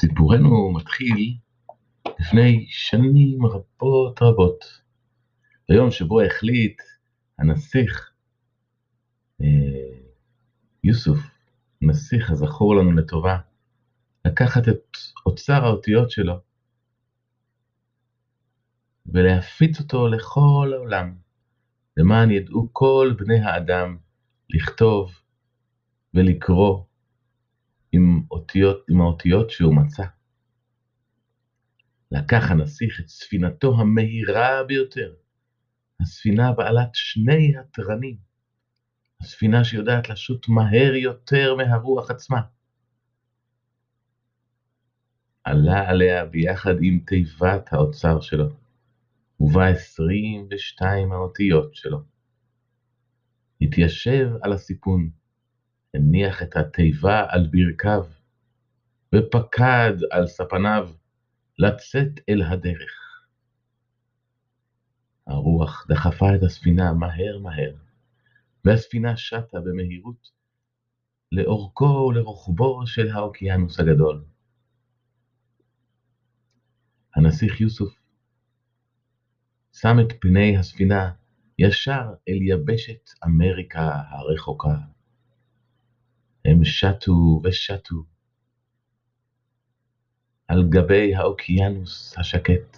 סיפורנו מתחיל לפני שנים רבות רבות, ביום שבו החליט הנסיך אה, יוסוף, נסיך הזכור לנו לטובה, לקחת את אוצר האותיות שלו ולהפיץ אותו לכל העולם, למען ידעו כל בני האדם לכתוב ולקרוא עם, אותיות, עם האותיות שהוא מצא. לקח הנסיך את ספינתו המהירה ביותר, הספינה בעלת שני התרנים, הספינה שיודעת לשוט מהר יותר מהרוח עצמה. עלה עליה ביחד עם תיבת האוצר שלו, ובה 22 האותיות שלו. התיישב על הסיפון, הניח את התיבה על ברכיו, ופקד על ספניו לצאת אל הדרך. הרוח דחפה את הספינה מהר מהר, והספינה שטה במהירות לאורכו ולרוחבו של האוקיינוס הגדול. הנסיך יוסוף שם את פני הספינה ישר אל יבשת אמריקה הרחוקה. הם שטו ושטו על גבי האוקיינוס השקט.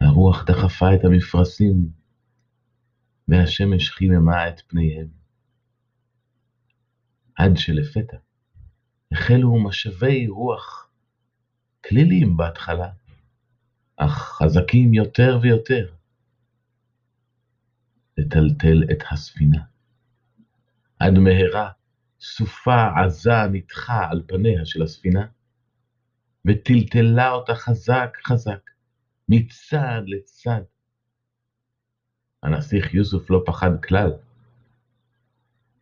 הרוח דחפה את המפרשים, והשמש חיממה את פניהם. עד שלפתע החלו משאבי רוח, כלילים בהתחלה, אך חזקים יותר ויותר, לטלטל את הספינה. עד מהרה סופה עזה ניתחה על פניה של הספינה, וטלטלה אותה חזק חזק, מצד לצד. הנסיך יוסוף לא פחד כלל.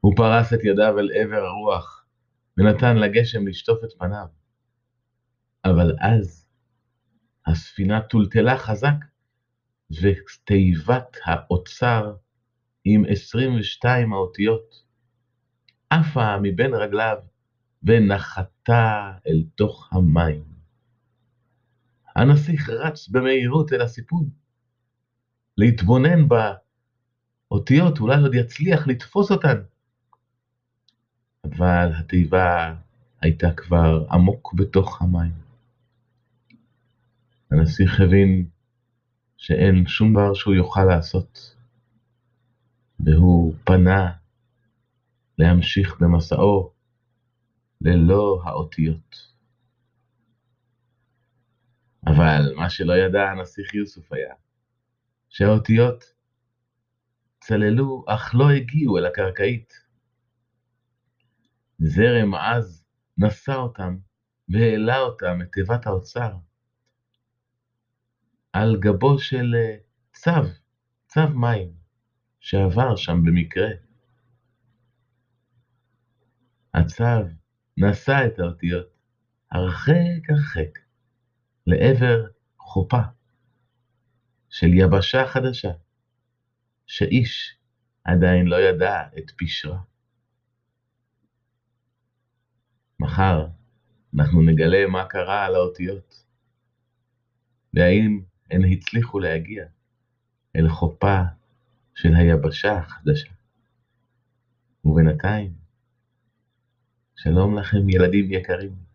הוא פרס את ידיו אל עבר הרוח, ונתן לגשם לשטוף את פניו. אבל אז הספינה טולטלה חזק, ותיבת האוצר עם 22 האותיות עפה מבין רגליו ונחתה אל תוך המים. הנסיך רץ במהירות אל הסיפון, להתבונן באותיות, אולי עוד יצליח לתפוס אותן. אבל התיבה הייתה כבר עמוק בתוך המים. הנסיך הבין שאין שום דבר שהוא יוכל לעשות, והוא פנה להמשיך במסעו ללא האותיות. אבל מה שלא ידע הנסיך יוסוף היה, שהאותיות צללו אך לא הגיעו אל הקרקעית. זרם עז נשא אותם והעלה אותם את תיבת האוצר על גבו של אה, צב, צב מים, שעבר שם במקרה. הצב נשא את האותיות הרחק הרחק לעבר חופה של יבשה חדשה, שאיש עדיין לא ידע את פשרה. מחר אנחנו נגלה מה קרה על האותיות, והאם הן הצליחו להגיע אל חופה של היבשה החדשה. ובינתיים, שלום לכם ילדים יקרים.